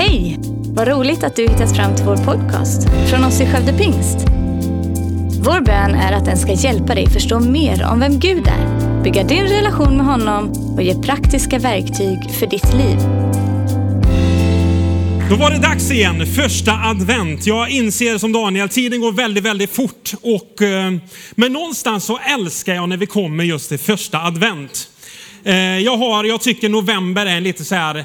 Hej! Vad roligt att du hittat fram till vår podcast från oss i Skövde Pingst. Vår bön är att den ska hjälpa dig förstå mer om vem Gud är, bygga din relation med honom och ge praktiska verktyg för ditt liv. Då var det dags igen, första advent. Jag inser som Daniel, tiden går väldigt, väldigt fort. Och, eh, men någonstans så älskar jag när vi kommer just till första advent. Eh, jag, har, jag tycker november är lite så här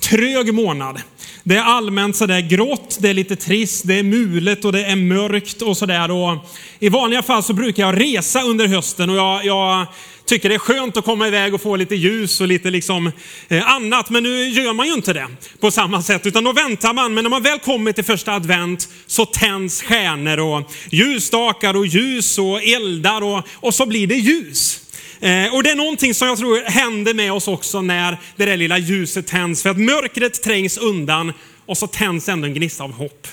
trög månad. Det är allmänt sådär grått, det är lite trist, det är mulet och det är mörkt och sådär. I vanliga fall så brukar jag resa under hösten och jag, jag tycker det är skönt att komma iväg och få lite ljus och lite liksom eh, annat. Men nu gör man ju inte det på samma sätt, utan då väntar man. Men när man väl kommer till första advent så tänds stjärnor och ljusstakar och ljus och eldar och, och så blir det ljus. Eh, och det är någonting som jag tror händer med oss också när det där lilla ljuset tänds. För att mörkret trängs undan och så tänds ändå en gnista av hopp.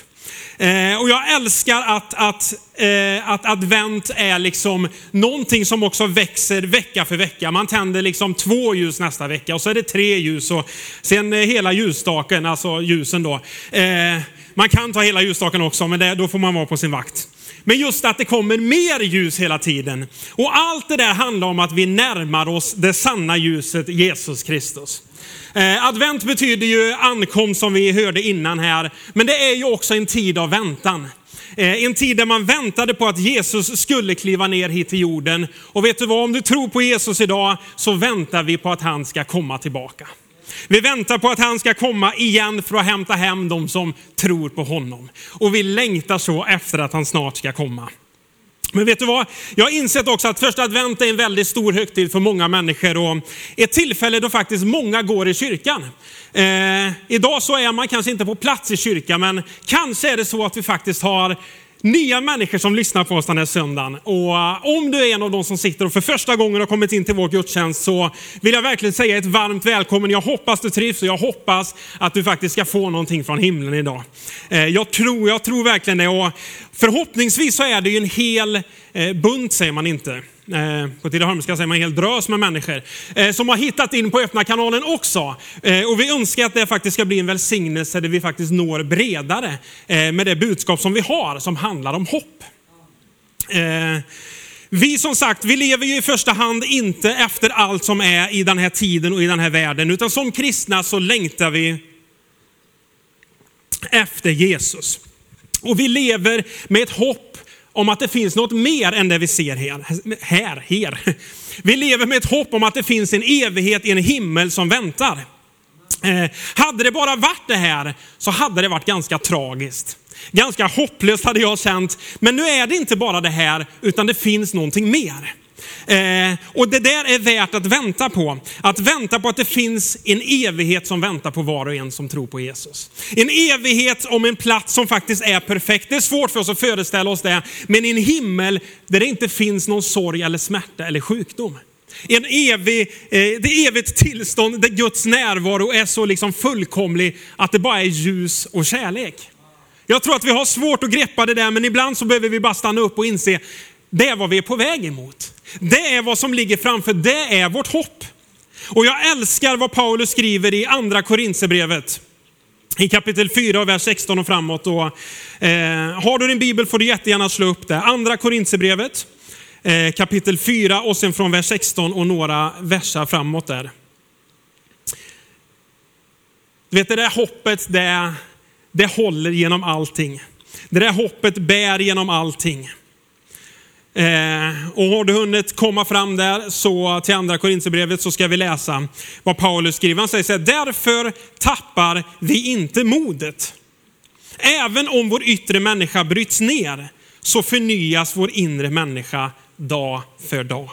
Eh, och jag älskar att, att, eh, att advent är liksom någonting som också växer vecka för vecka. Man tänder liksom två ljus nästa vecka och så är det tre ljus och sen eh, hela ljusstaken, alltså ljusen då. Eh, man kan ta hela ljusstaken också, men det, då får man vara på sin vakt. Men just att det kommer mer ljus hela tiden. Och allt det där handlar om att vi närmar oss det sanna ljuset, Jesus Kristus. Eh, advent betyder ju ankomst som vi hörde innan här, men det är ju också en tid av väntan. Eh, en tid där man väntade på att Jesus skulle kliva ner hit till jorden. Och vet du vad, om du tror på Jesus idag så väntar vi på att han ska komma tillbaka. Vi väntar på att han ska komma igen för att hämta hem de som tror på honom. Och vi längtar så efter att han snart ska komma. Men vet du vad? Jag har insett också att första advent är en väldigt stor högtid för många människor och ett tillfälle då faktiskt många går i kyrkan. Eh, idag så är man kanske inte på plats i kyrkan, men kanske är det så att vi faktiskt har nya människor som lyssnar på oss den här söndagen. Och eh, om du är en av de som sitter och för första gången har kommit in till vår gudstjänst så vill jag verkligen säga ett varmt välkommen. Jag hoppas du trivs och jag hoppas att du faktiskt ska få någonting från himlen idag. Eh, jag tror, jag tror verkligen det och förhoppningsvis så är det ju en hel eh, bunt, säger man inte Eh, på Tidaholmska säger man en hel drös med människor, eh, som har hittat in på öppna kanalen också. Eh, och vi önskar att det faktiskt ska bli en välsignelse där vi faktiskt når bredare med det budskap som vi har, som handlar om hopp. Vi som sagt, vi lever ju i första hand inte efter allt som är i den här tiden och i den här världen, utan som kristna så längtar vi efter Jesus. Och vi lever med ett hopp om att det finns något mer än det vi ser här. här, här. Vi lever med ett hopp om att det finns en evighet i en himmel som väntar. Eh, hade det bara varit det här så hade det varit ganska tragiskt. Ganska hopplöst hade jag känt. Men nu är det inte bara det här, utan det finns någonting mer. Eh, och det där är värt att vänta på. Att vänta på att det finns en evighet som väntar på var och en som tror på Jesus. En evighet om en plats som faktiskt är perfekt. Det är svårt för oss att föreställa oss det, men en himmel där det inte finns någon sorg eller smärta eller sjukdom. En evig, eh, det evigt tillstånd där Guds närvaro är så liksom fullkomlig att det bara är ljus och kärlek. Jag tror att vi har svårt att greppa det där, men ibland så behöver vi bara stanna upp och inse, det är vad vi är på väg emot. Det är vad som ligger framför, det är vårt hopp. Och jag älskar vad Paulus skriver i andra Korinthierbrevet. I kapitel 4, vers 16 och framåt. Och, eh, har du din bibel får du jättegärna slå upp det. Andra Korinthierbrevet, eh, kapitel 4 och sen från vers 16 och några versar framåt där. Du vet det där hoppet, det, det håller genom allting. Det där hoppet bär genom allting. Eh, och har du hunnit komma fram där så till andra Korinthierbrevet så ska vi läsa vad Paulus skriver. Han säger så här, därför tappar vi inte modet. Även om vår yttre människa bryts ner så förnyas vår inre människa dag för dag.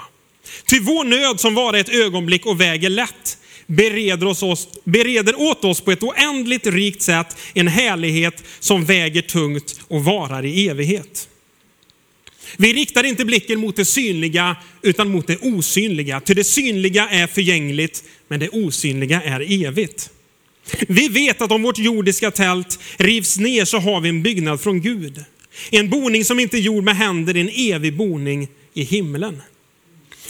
Till vår nöd som varar ett ögonblick och väger lätt bereder, oss, bereder åt oss på ett oändligt rikt sätt en härlighet som väger tungt och varar i evighet. Vi riktar inte blicken mot det synliga utan mot det osynliga. Ty det synliga är förgängligt, men det osynliga är evigt. Vi vet att om vårt jordiska tält rivs ner så har vi en byggnad från Gud. En boning som inte är gjord med händer, en evig boning i himlen.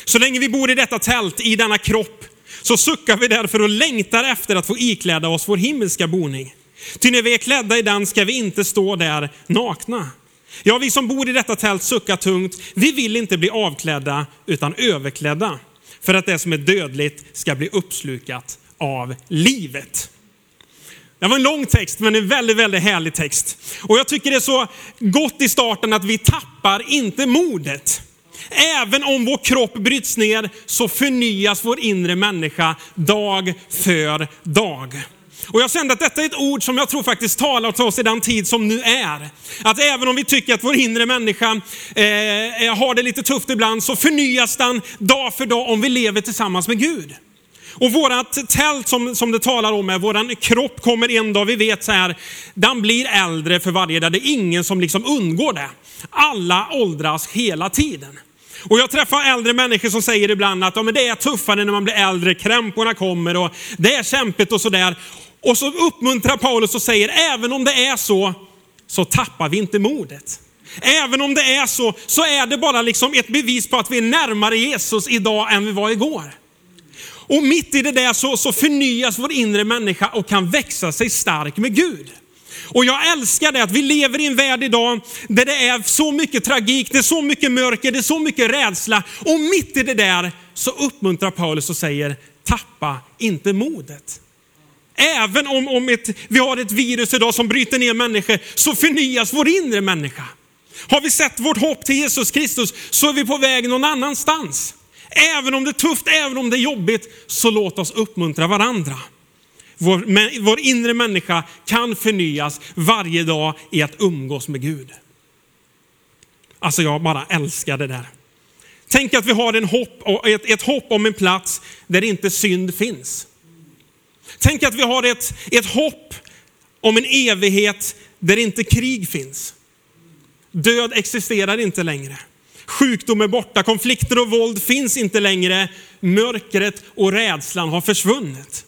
Så länge vi bor i detta tält, i denna kropp, så suckar vi därför och längtar efter att få ikläda oss vår himmelska boning. Ty när vi är klädda i den ska vi inte stå där nakna. Ja, vi som bor i detta tält suckar tungt. Vi vill inte bli avklädda utan överklädda för att det som är dödligt ska bli uppslukat av livet. Det var en lång text, men en väldigt, väldigt härlig text. Och jag tycker det är så gott i starten att vi tappar inte modet. Även om vår kropp bryts ner så förnyas vår inre människa dag för dag. Och jag kände att detta är ett ord som jag tror faktiskt talar till oss i den tid som nu är. Att även om vi tycker att vår inre människa eh, har det lite tufft ibland så förnyas den dag för dag om vi lever tillsammans med Gud. Och vårat tält som, som det talar om är, våran kropp kommer en dag, vi vet så här, den blir äldre för varje dag. Det är ingen som liksom undgår det. Alla åldras hela tiden. Och jag träffar äldre människor som säger ibland att ja, men det är tuffare när man blir äldre, krämporna kommer och det är kämpigt och sådär. Och så uppmuntrar Paulus och säger, även om det är så, så tappar vi inte modet. Även om det är så, så är det bara liksom ett bevis på att vi är närmare Jesus idag än vi var igår. Och mitt i det där så, så förnyas vår inre människa och kan växa sig stark med Gud. Och jag älskar det att vi lever i en värld idag där det är så mycket tragik, det är så mycket mörker, det är så mycket rädsla. Och mitt i det där så uppmuntrar Paulus och säger, tappa inte modet. Även om, om ett, vi har ett virus idag som bryter ner människor så förnyas vår inre människa. Har vi sett vårt hopp till Jesus Kristus så är vi på väg någon annanstans. Även om det är tufft, även om det är jobbigt, så låt oss uppmuntra varandra. Vår, vår inre människa kan förnyas varje dag i att umgås med Gud. Alltså jag bara älskar det där. Tänk att vi har en hopp, ett, ett hopp om en plats där inte synd finns. Tänk att vi har ett, ett hopp om en evighet där inte krig finns. Död existerar inte längre. Sjukdom är borta, konflikter och våld finns inte längre. Mörkret och rädslan har försvunnit.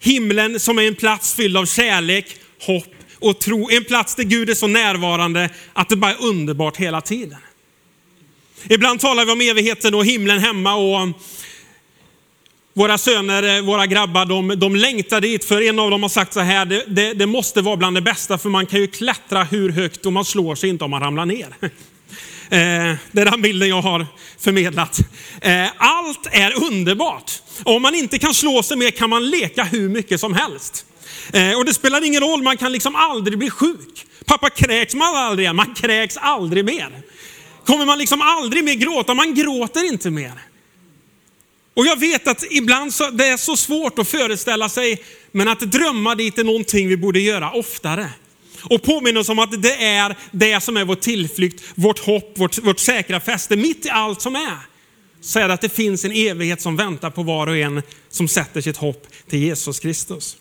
Himlen som är en plats fylld av kärlek, hopp och tro. En plats där Gud är så närvarande att det bara är underbart hela tiden. Ibland talar vi om evigheten och himlen hemma och våra söner, eh, våra grabbar, de, de längtar dit för en av dem har sagt så här, det, det, det måste vara bland det bästa för man kan ju klättra hur högt och man slår sig inte om man ramlar ner. Eh, det är den bilden jag har förmedlat. Eh, allt är underbart. Om man inte kan slå sig mer kan man leka hur mycket som helst. Eh, och det spelar ingen roll, man kan liksom aldrig bli sjuk. Pappa kräks man aldrig igen, man kräks aldrig mer. Kommer man liksom aldrig mer gråta, man gråter inte mer. Och jag vet att ibland så, det är så svårt att föreställa sig, men att drömma dit är någonting vi borde göra oftare och påminna oss om att det är det som är vår tillflykt, vårt hopp, vårt, vårt säkra fäste. Mitt i allt som är, så är det att det finns en evighet som väntar på var och en som sätter sitt hopp till Jesus Kristus.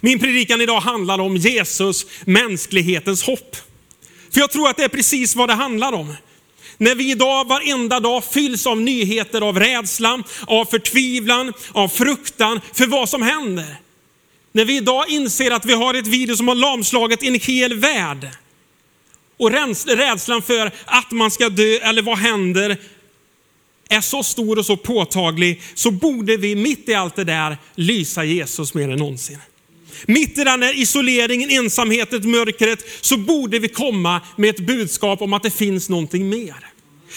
Min predikan idag handlar om Jesus, mänsklighetens hopp. För jag tror att det är precis vad det handlar om. När vi idag varenda dag fylls av nyheter av rädsla, av förtvivlan, av fruktan för vad som händer. När vi idag inser att vi har ett virus som har lamslagit en hel värld. Och rädslan för att man ska dö eller vad händer är så stor och så påtaglig så borde vi mitt i allt det där lysa Jesus mer än någonsin. Mitt i den här isoleringen, ensamheten, mörkret så borde vi komma med ett budskap om att det finns någonting mer.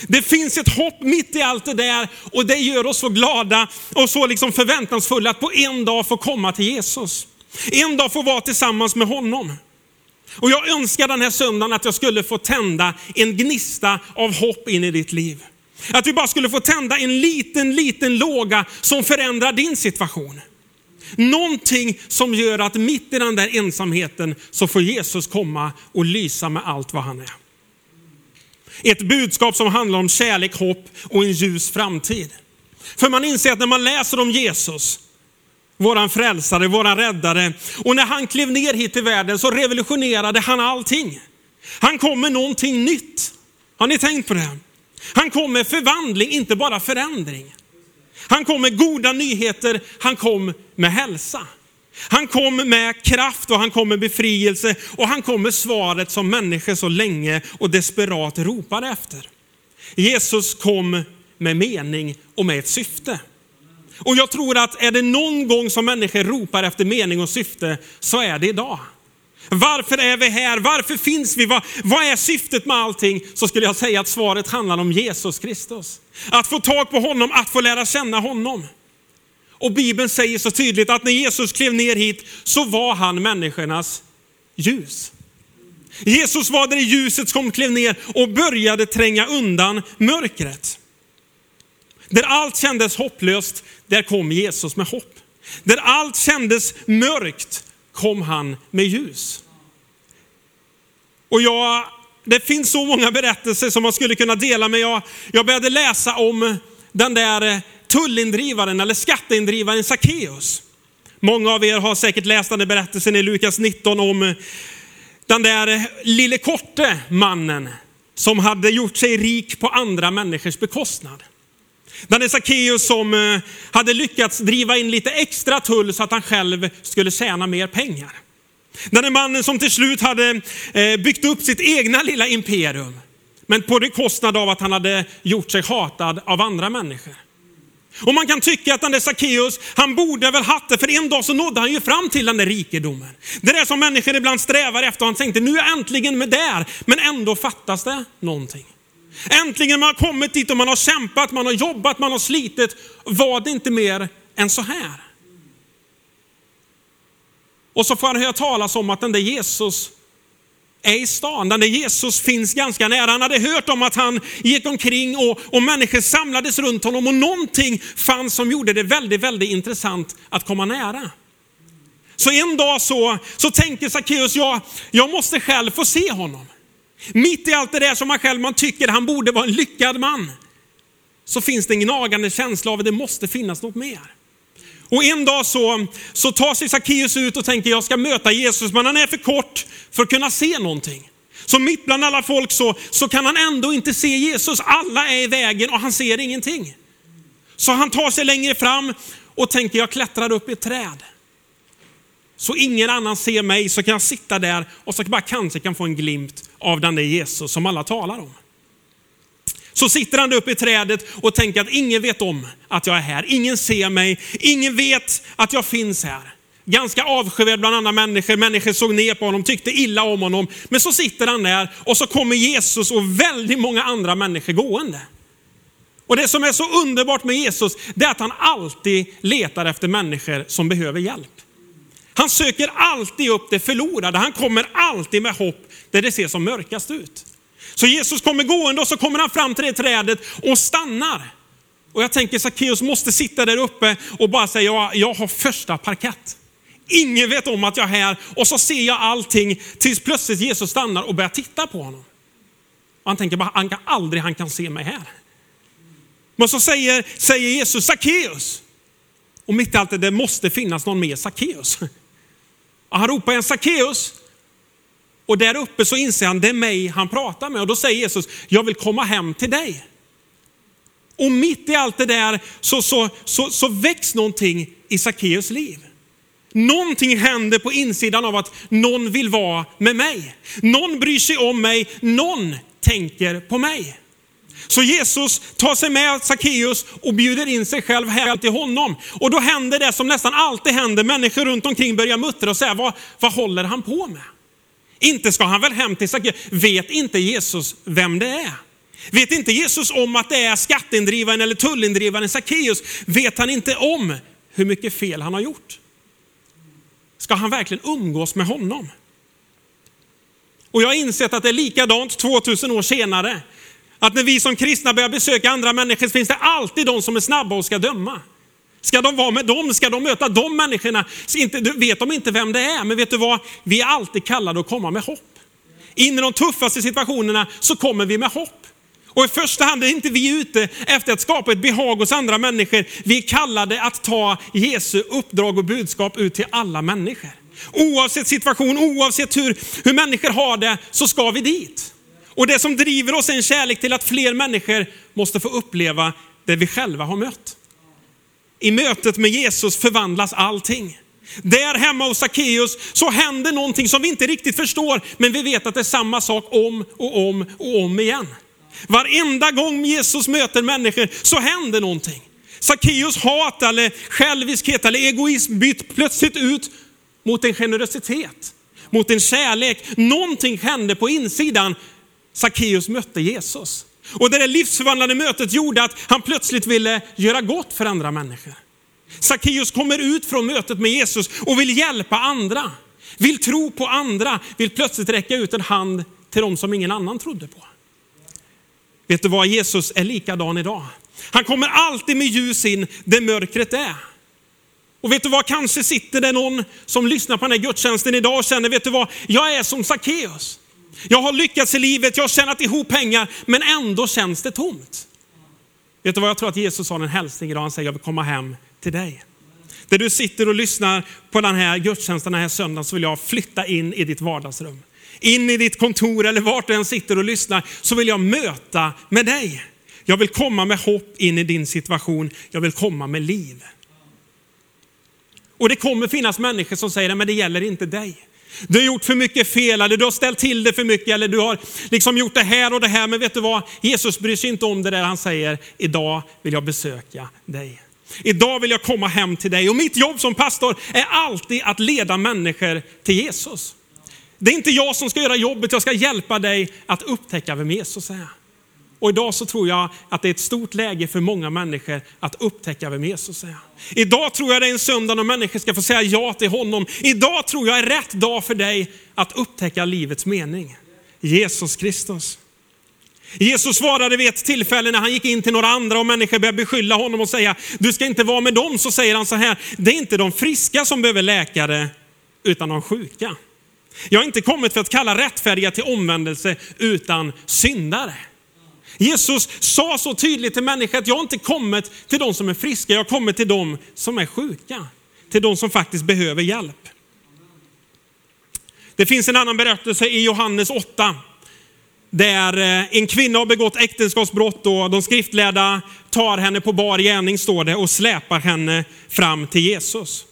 Det finns ett hopp mitt i allt det där och det gör oss så glada och så liksom förväntansfulla att på en dag få komma till Jesus. En dag få vara tillsammans med honom. Och jag önskar den här söndagen att jag skulle få tända en gnista av hopp in i ditt liv. Att vi bara skulle få tända en liten, liten låga som förändrar din situation. Någonting som gör att mitt i den där ensamheten så får Jesus komma och lysa med allt vad han är. Ett budskap som handlar om kärlek, hopp och en ljus framtid. För man inser att när man läser om Jesus, våran frälsare, våran räddare, och när han klev ner hit till världen så revolutionerade han allting. Han kom med någonting nytt. Har ni tänkt på det? Han kom med förvandling, inte bara förändring. Han kom med goda nyheter, han kom med hälsa. Han kom med kraft och han kom med befrielse och han kom med svaret som människor så länge och desperat ropade efter. Jesus kom med mening och med ett syfte. Och jag tror att är det någon gång som människor ropar efter mening och syfte så är det idag. Varför är vi här? Varför finns vi? Vad, vad, är syftet med allting? Så skulle jag säga att svaret handlar om Jesus Kristus. Att få tag på honom, att få lära känna honom. Och Bibeln säger så tydligt att när Jesus klev ner hit så var han människornas ljus. Jesus var det ljuset som klev ner och började tränga undan mörkret. Där allt kändes hopplöst, där kom Jesus med hopp. Där allt kändes mörkt kom han med ljus. Och jag, det finns så många berättelser som man skulle kunna dela med. Jag, jag började läsa om den där eh, tullindrivaren eller skatteindrivaren Sackeus. Många av er har säkert läst den där berättelsen i Lukas 19 om eh, den där eh, lille korte mannen som hade gjort sig rik på andra människors bekostnad. Den är Sackeus som hade lyckats driva in lite extra tull så att han själv skulle tjäna mer pengar. Den här mannen som till slut hade eh, byggt upp sitt egna lilla imperium. Men på bekostnad av att han hade gjort sig hatad av andra människor. Och man kan tycka att den där Sackeus, han borde väl haft det, för en dag så nådde han ju fram till den där rikedomen. Det är som människor ibland strävar efter och han tänkte, nu är jag äntligen med där, men ändå fattas det någonting. Äntligen man har kommit dit och man har kämpat, man har jobbat, man har slitit. Var det inte mer än så här? Och så får han höra talas om att den där Jesus är i stan, den där Jesus finns ganska nära. Han hade hört om att han gick omkring och, och människor samlades runt honom och någonting fanns som gjorde det väldigt, väldigt intressant att komma nära. Så en dag så, så tänker Sackeus, jag, jag måste själv få se honom. Mitt i allt det där som man själv man tycker han borde vara en lyckad man, så finns det en gnagande känsla av att det måste finnas något mer. Och en dag så, så tar sig Sackeus ut och tänker jag ska möta Jesus, men han är för kort för att kunna se någonting. Så mitt bland alla folk så, så kan han ändå inte se Jesus. Alla är i vägen och han ser ingenting. Så han tar sig längre fram och tänker jag klättrar upp i ett träd. Så ingen annan ser mig så kan jag sitta där och så bara kanske kan få en glimt av den där Jesus som alla talar om. Så sitter han uppe i trädet och tänker att ingen vet om att jag är här. Ingen ser mig, ingen vet att jag finns här. Ganska avskyvärd bland andra människor, människor såg ner på honom, tyckte illa om honom. Men så sitter han där och så kommer Jesus och väldigt många andra människor gående. Och det som är så underbart med Jesus, det är att han alltid letar efter människor som behöver hjälp. Han söker alltid upp det förlorade. Han kommer alltid med hopp där det ser som mörkast ut. Så Jesus kommer gående och så kommer han fram till det trädet och stannar. Och jag tänker Sackeus måste sitta där uppe och bara säga, jag, jag har första parkett. Ingen vet om att jag är här och så ser jag allting tills plötsligt Jesus stannar och börjar titta på honom. Och han tänker bara, han kan aldrig han kan se mig här. Men så säger, säger Jesus, Sackeus. Och mitt i allt det, det måste finnas någon mer Sackeus. Och han ropar igen, Sackeus. Och där uppe så inser han, det är mig han pratar med. Och då säger Jesus, jag vill komma hem till dig. Och mitt i allt det där så, så, så, så väcks någonting i Sackeus liv. Någonting händer på insidan av att någon vill vara med mig. Någon bryr sig om mig, någon tänker på mig. Så Jesus tar sig med Sackeus och bjuder in sig själv här till honom. Och då händer det som nästan alltid händer, människor runt omkring börjar muttra och säga, vad, vad håller han på med? Inte ska han väl hem till Sackeus? Vet inte Jesus vem det är? Vet inte Jesus om att det är skatteindrivaren eller tullindrivaren Sackeus? Vet han inte om hur mycket fel han har gjort? Ska han verkligen umgås med honom? Och jag har insett att det är likadant 2000 år senare. Att när vi som kristna börjar besöka andra människor så finns det alltid de som är snabba och ska döma. Ska de vara med dem? Ska de möta de människorna? Inte, vet de inte vem det är, men vet du vad? Vi är alltid kallade att komma med hopp. In i de tuffaste situationerna så kommer vi med hopp. Och i första hand är inte vi ute efter att skapa ett behag hos andra människor. Vi är kallade att ta Jesu uppdrag och budskap ut till alla människor. Oavsett situation, oavsett hur, hur människor har det, så ska vi dit. Och det som driver oss är en kärlek till att fler människor måste få uppleva det vi själva har mött. I mötet med Jesus förvandlas allting. Där hemma hos Sackeus så händer någonting som vi inte riktigt förstår, men vi vet att det är samma sak om och om och om igen. Varenda gång Jesus möter människor så händer någonting. Sackeus hat eller själviskhet eller egoism byts plötsligt ut mot en generositet, mot en kärlek. Någonting hände på insidan. Sackeus mötte Jesus. Och det där livsförvandlande mötet gjorde att han plötsligt ville göra gott för andra människor. Sackeus kommer ut från mötet med Jesus och vill hjälpa andra, vill tro på andra, vill plötsligt räcka ut en hand till dem som ingen annan trodde på. Vet du vad, Jesus är likadan idag. Han kommer alltid med ljus in där mörkret är. Och vet du vad, kanske sitter det någon som lyssnar på den här gudstjänsten idag och känner, vet du vad, jag är som Sackeus. Jag har lyckats i livet, jag har tjänat ihop pengar, men ändå känns det tomt. Vet du vad, jag tror att Jesus har en hälsning idag, han säger jag vill komma hem till dig. Där du sitter och lyssnar på den här gudstjänsten den här söndagen så vill jag flytta in i ditt vardagsrum. In i ditt kontor eller vart du än sitter och lyssnar så vill jag möta med dig. Jag vill komma med hopp in i din situation. Jag vill komma med liv. Och det kommer finnas människor som säger, men det gäller inte dig. Du har gjort för mycket fel, eller du har ställt till det för mycket, eller du har liksom gjort det här och det här. Men vet du vad? Jesus bryr sig inte om det där. Han säger, idag vill jag besöka dig. Idag vill jag komma hem till dig. Och mitt jobb som pastor är alltid att leda människor till Jesus. Det är inte jag som ska göra jobbet, jag ska hjälpa dig att upptäcka vem Jesus är. Och idag så tror jag att det är ett stort läge för många människor att upptäcka vem Jesus är. Idag tror jag det är en söndag när människor ska få säga ja till honom. Idag tror jag är rätt dag för dig att upptäcka livets mening. Jesus Kristus. Jesus svarade vid ett tillfälle när han gick in till några andra och människor började beskylla honom och säga, du ska inte vara med dem. Så säger han så här, det är inte de friska som behöver läkare, utan de sjuka. Jag har inte kommit för att kalla rättfärdiga till omvändelse, utan syndare. Jesus sa så tydligt till människor att jag har inte kommit till de som är friska, jag har kommit till de som är sjuka. Till de som faktiskt behöver hjälp. Det finns en annan berättelse i Johannes 8 där eh, en kvinna har begått äktenskapsbrott och de skriftlärda tar henne på bar gärning, står det, och släpar henne fram till Jesus.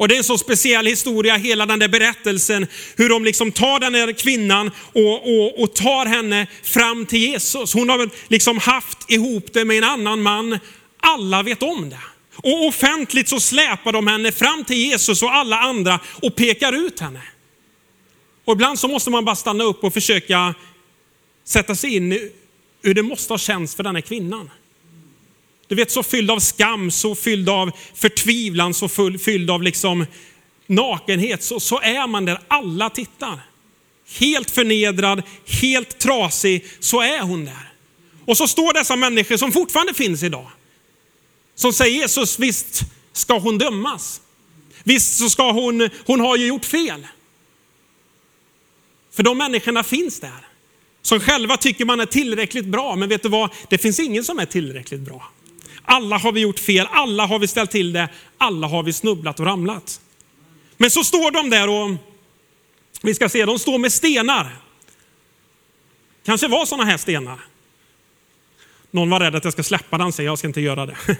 Och det är en så speciell historia, hela den där berättelsen, hur de liksom tar den där kvinnan och, och, och tar henne fram till Jesus. Hon har liksom haft ihop det med en annan man. Alla vet om det. Och offentligt så släpar de henne fram till Jesus och alla andra och pekar ut henne. Och ibland så måste man bara stanna upp och försöka sätta sig in i hur det måste ha känts för den här kvinnan. Du vet så fylld av skam, så fylld av förtvivlan, så full, fylld av liksom nakenhet. Så, så är man där alla tittar. Helt förnedrad, helt trasig, så är hon där. Och så står dessa människor som fortfarande finns idag. Som säger Jesus, visst ska hon dömas. Visst så ska hon, hon har ju gjort fel. För de människorna finns där. Som själva tycker man är tillräckligt bra, men vet du vad? Det finns ingen som är tillräckligt bra. Alla har vi gjort fel, alla har vi ställt till det, alla har vi snubblat och ramlat. Men så står de där och, vi ska se, de står med stenar. Kanske var sådana här stenar. Någon var rädd att jag ska släppa den, så jag ska inte göra det.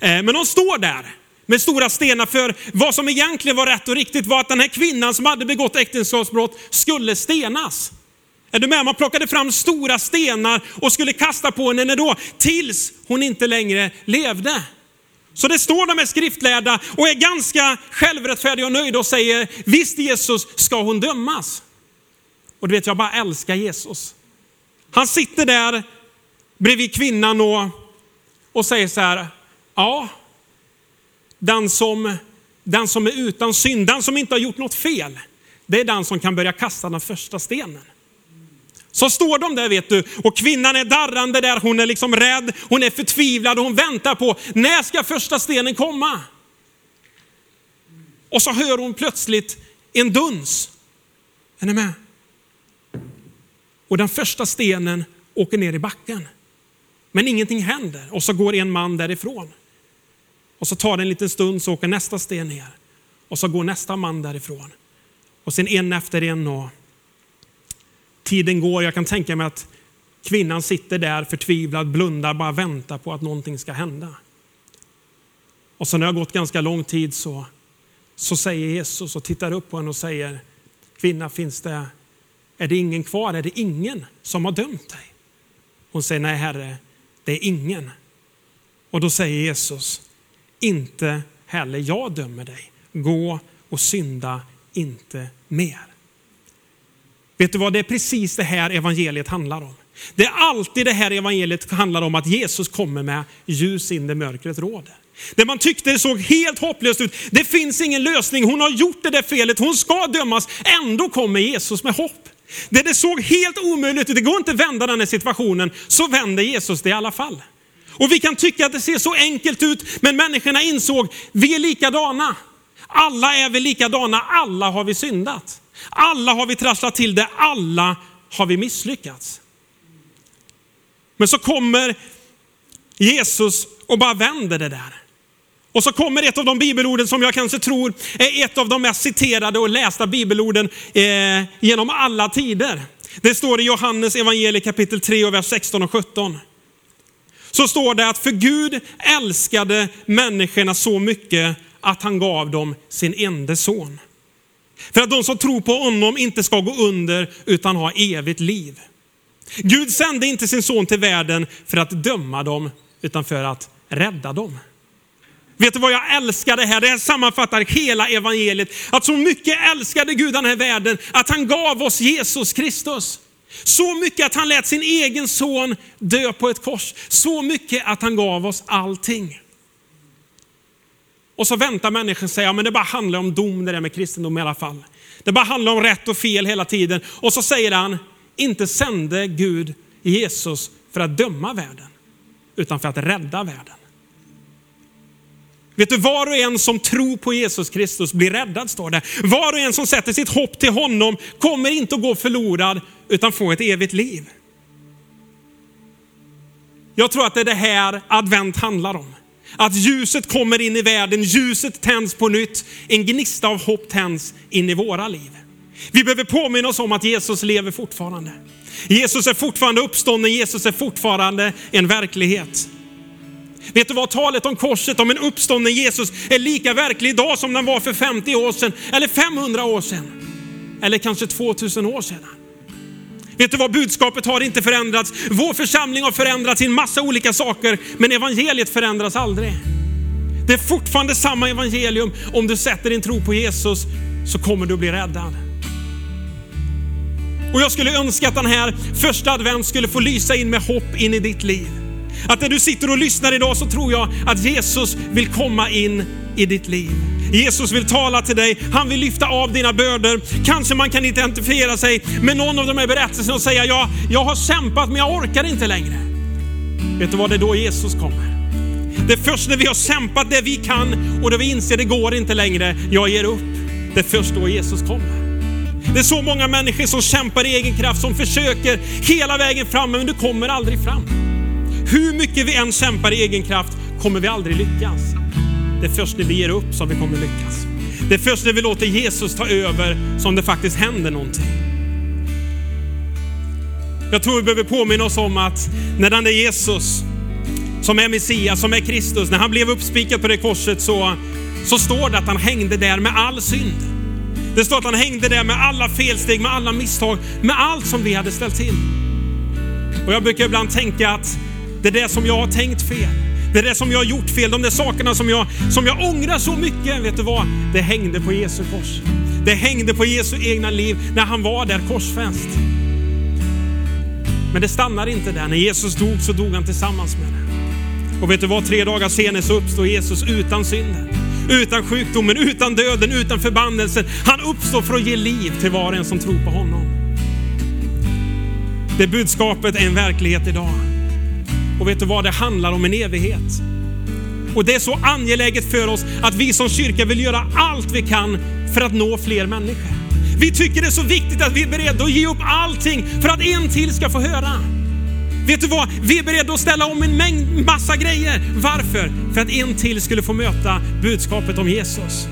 Eh, men de står där med stora stenar för vad som egentligen var rätt och riktigt var att den här kvinnan som hade begått äktenskapsbrott skulle stenas. Är du med? Man plockade fram stora stenar och skulle kasta på henne då, tills hon inte längre levde. Så det står de här skriftlärda och är ganska självrättfärdiga och nöjda och säger, visst Jesus ska hon dömas. Och du vet, jag bara älskar Jesus. Han sitter där bredvid kvinnan och, och säger så här, ja, den som, den som är utan synd, den som inte har gjort något fel, det är den som kan börja kasta den första stenen. Så står de där vet du och kvinnan är darrande där, hon är liksom rädd, hon är förtvivlad och hon väntar på när ska första stenen komma? Och så hör hon plötsligt en duns. Är ni med? Och den första stenen åker ner i backen. Men ingenting händer och så går en man därifrån. Och så tar det en liten stund så åker nästa sten ner. Och så går nästa man därifrån. Och sen en efter en och Tiden går, jag kan tänka mig att kvinnan sitter där förtvivlad, blundar, bara väntar på att någonting ska hända. Och så när det har gått ganska lång tid så, så säger Jesus och tittar upp på henne och säger, kvinna finns det, är det ingen kvar? Är det ingen som har dömt dig? Hon säger, nej herre, det är ingen. Och då säger Jesus, inte heller jag dömer dig. Gå och synda inte mer. Vet du vad, det är precis det här evangeliet handlar om. Det är alltid det här evangeliet handlar om att Jesus kommer med ljus in där mörkret råder. Det man tyckte såg helt hopplöst ut. Det finns ingen lösning. Hon har gjort det där felet. Hon ska dömas. Ändå kommer Jesus med hopp. Det det såg helt omöjligt ut. Det går inte att vända den här situationen. Så vänder Jesus det i alla fall. Och vi kan tycka att det ser så enkelt ut, men människorna insåg, vi är likadana. Alla är vi likadana, alla har vi syndat. Alla har vi trasslat till det, alla har vi misslyckats. Men så kommer Jesus och bara vänder det där. Och så kommer ett av de bibelorden som jag kanske tror är ett av de mest citerade och lästa bibelorden eh, genom alla tider. Det står i Johannes evangeliet kapitel 3 och vers 16 och 17. Så står det att för Gud älskade människorna så mycket att han gav dem sin enda son. För att de som tror på honom inte ska gå under utan ha evigt liv. Gud sände inte sin son till världen för att döma dem utan för att rädda dem. Vet du vad jag älskar det här? Det här sammanfattar hela evangeliet. Att så mycket älskade Gud den här världen att han gav oss Jesus Kristus. Så mycket att han lät sin egen son dö på ett kors. Så mycket att han gav oss allting. Och så väntar människan sig, ja men det bara handlar om dom det där med kristendom i alla fall. Det bara handlar om rätt och fel hela tiden. Och så säger han, inte sände Gud Jesus för att döma världen, utan för att rädda världen. Vet du, var och en som tror på Jesus Kristus blir räddad, står det. Var och en som sätter sitt hopp till honom kommer inte att gå förlorad, utan få ett evigt liv. Jag tror att det är det här advent handlar om. Att ljuset kommer in i världen, ljuset tänds på nytt, en gnista av hopp tänds in i våra liv. Vi behöver påminna oss om att Jesus lever fortfarande. Jesus är fortfarande uppstånden, Jesus är fortfarande en verklighet. Vet du vad, talet om korset, om en uppstånden Jesus är lika verklig idag som den var för 50 år sedan, eller 500 år sedan, eller kanske 2000 år sedan. Vet du vad, budskapet har inte förändrats. Vår församling har förändrats i en massa olika saker, men evangeliet förändras aldrig. Det är fortfarande samma evangelium. Om du sätter din tro på Jesus så kommer du bli räddad. Och jag skulle önska att den här första advent skulle få lysa in med hopp in i ditt liv. Att när du sitter och lyssnar idag så tror jag att Jesus vill komma in i ditt liv. Jesus vill tala till dig, han vill lyfta av dina bördor. Kanske man kan identifiera sig med någon av de här berättelserna och säga, ja, jag har kämpat men jag orkar inte längre. Vet du vad, det är då Jesus kommer. Det är först när vi har kämpat det vi kan och då vi inser det går inte längre, jag ger upp. Det är först då Jesus kommer. Det är så många människor som kämpar i egen kraft, som försöker hela vägen fram, men du kommer aldrig fram. Hur mycket vi än kämpar i egen kraft kommer vi aldrig lyckas. Det är först när vi ger upp som vi kommer lyckas. Det är först när vi låter Jesus ta över som det faktiskt händer någonting. Jag tror vi behöver påminna oss om att när den där Jesus, som är Messias, som är Kristus, när han blev uppspikad på det korset så, så står det att han hängde där med all synd. Det står att han hängde där med alla felsteg, med alla misstag, med allt som vi hade ställt till. Och jag brukar ibland tänka att det är det som jag har tänkt fel. Det där som jag har gjort fel. De där sakerna som jag, som jag ångrar så mycket. Vet du vad? Det hängde på Jesu kors. Det hängde på Jesu egna liv när han var där korsfäst. Men det stannar inte där. När Jesus dog så dog han tillsammans med det. Och vet du vad? Tre dagar senare så uppstår Jesus utan synden. Utan sjukdomen, utan döden, utan förbannelsen. Han uppstår för att ge liv till var och en som tror på honom. Det budskapet är en verklighet idag. Och vet du vad? Det handlar om en evighet. Och det är så angeläget för oss att vi som kyrka vill göra allt vi kan för att nå fler människor. Vi tycker det är så viktigt att vi är beredda att ge upp allting för att en till ska få höra. Vet du vad? Vi är beredda att ställa om en mängd, massa grejer. Varför? För att en till skulle få möta budskapet om Jesus.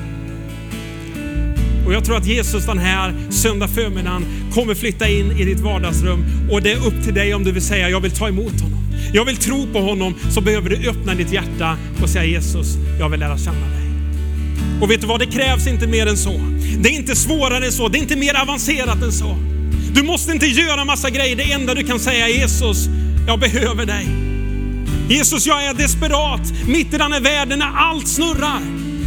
Och jag tror att Jesus den här söndag förmiddagen kommer flytta in i ditt vardagsrum och det är upp till dig om du vill säga jag vill ta emot honom. Jag vill tro på honom så behöver du öppna ditt hjärta och säga Jesus, jag vill lära känna dig. Och vet du vad, det krävs inte mer än så. Det är inte svårare än så, det är inte mer avancerat än så. Du måste inte göra massa grejer, det enda du kan säga är Jesus, jag behöver dig. Jesus, jag är desperat mitt i den här världen när allt snurrar.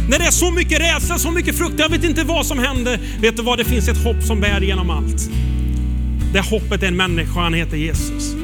När det är så mycket rädsla, så mycket frukt, jag vet inte vad som händer. Vet du vad, det finns ett hopp som bär genom allt. Det hoppet är en människa, han heter Jesus.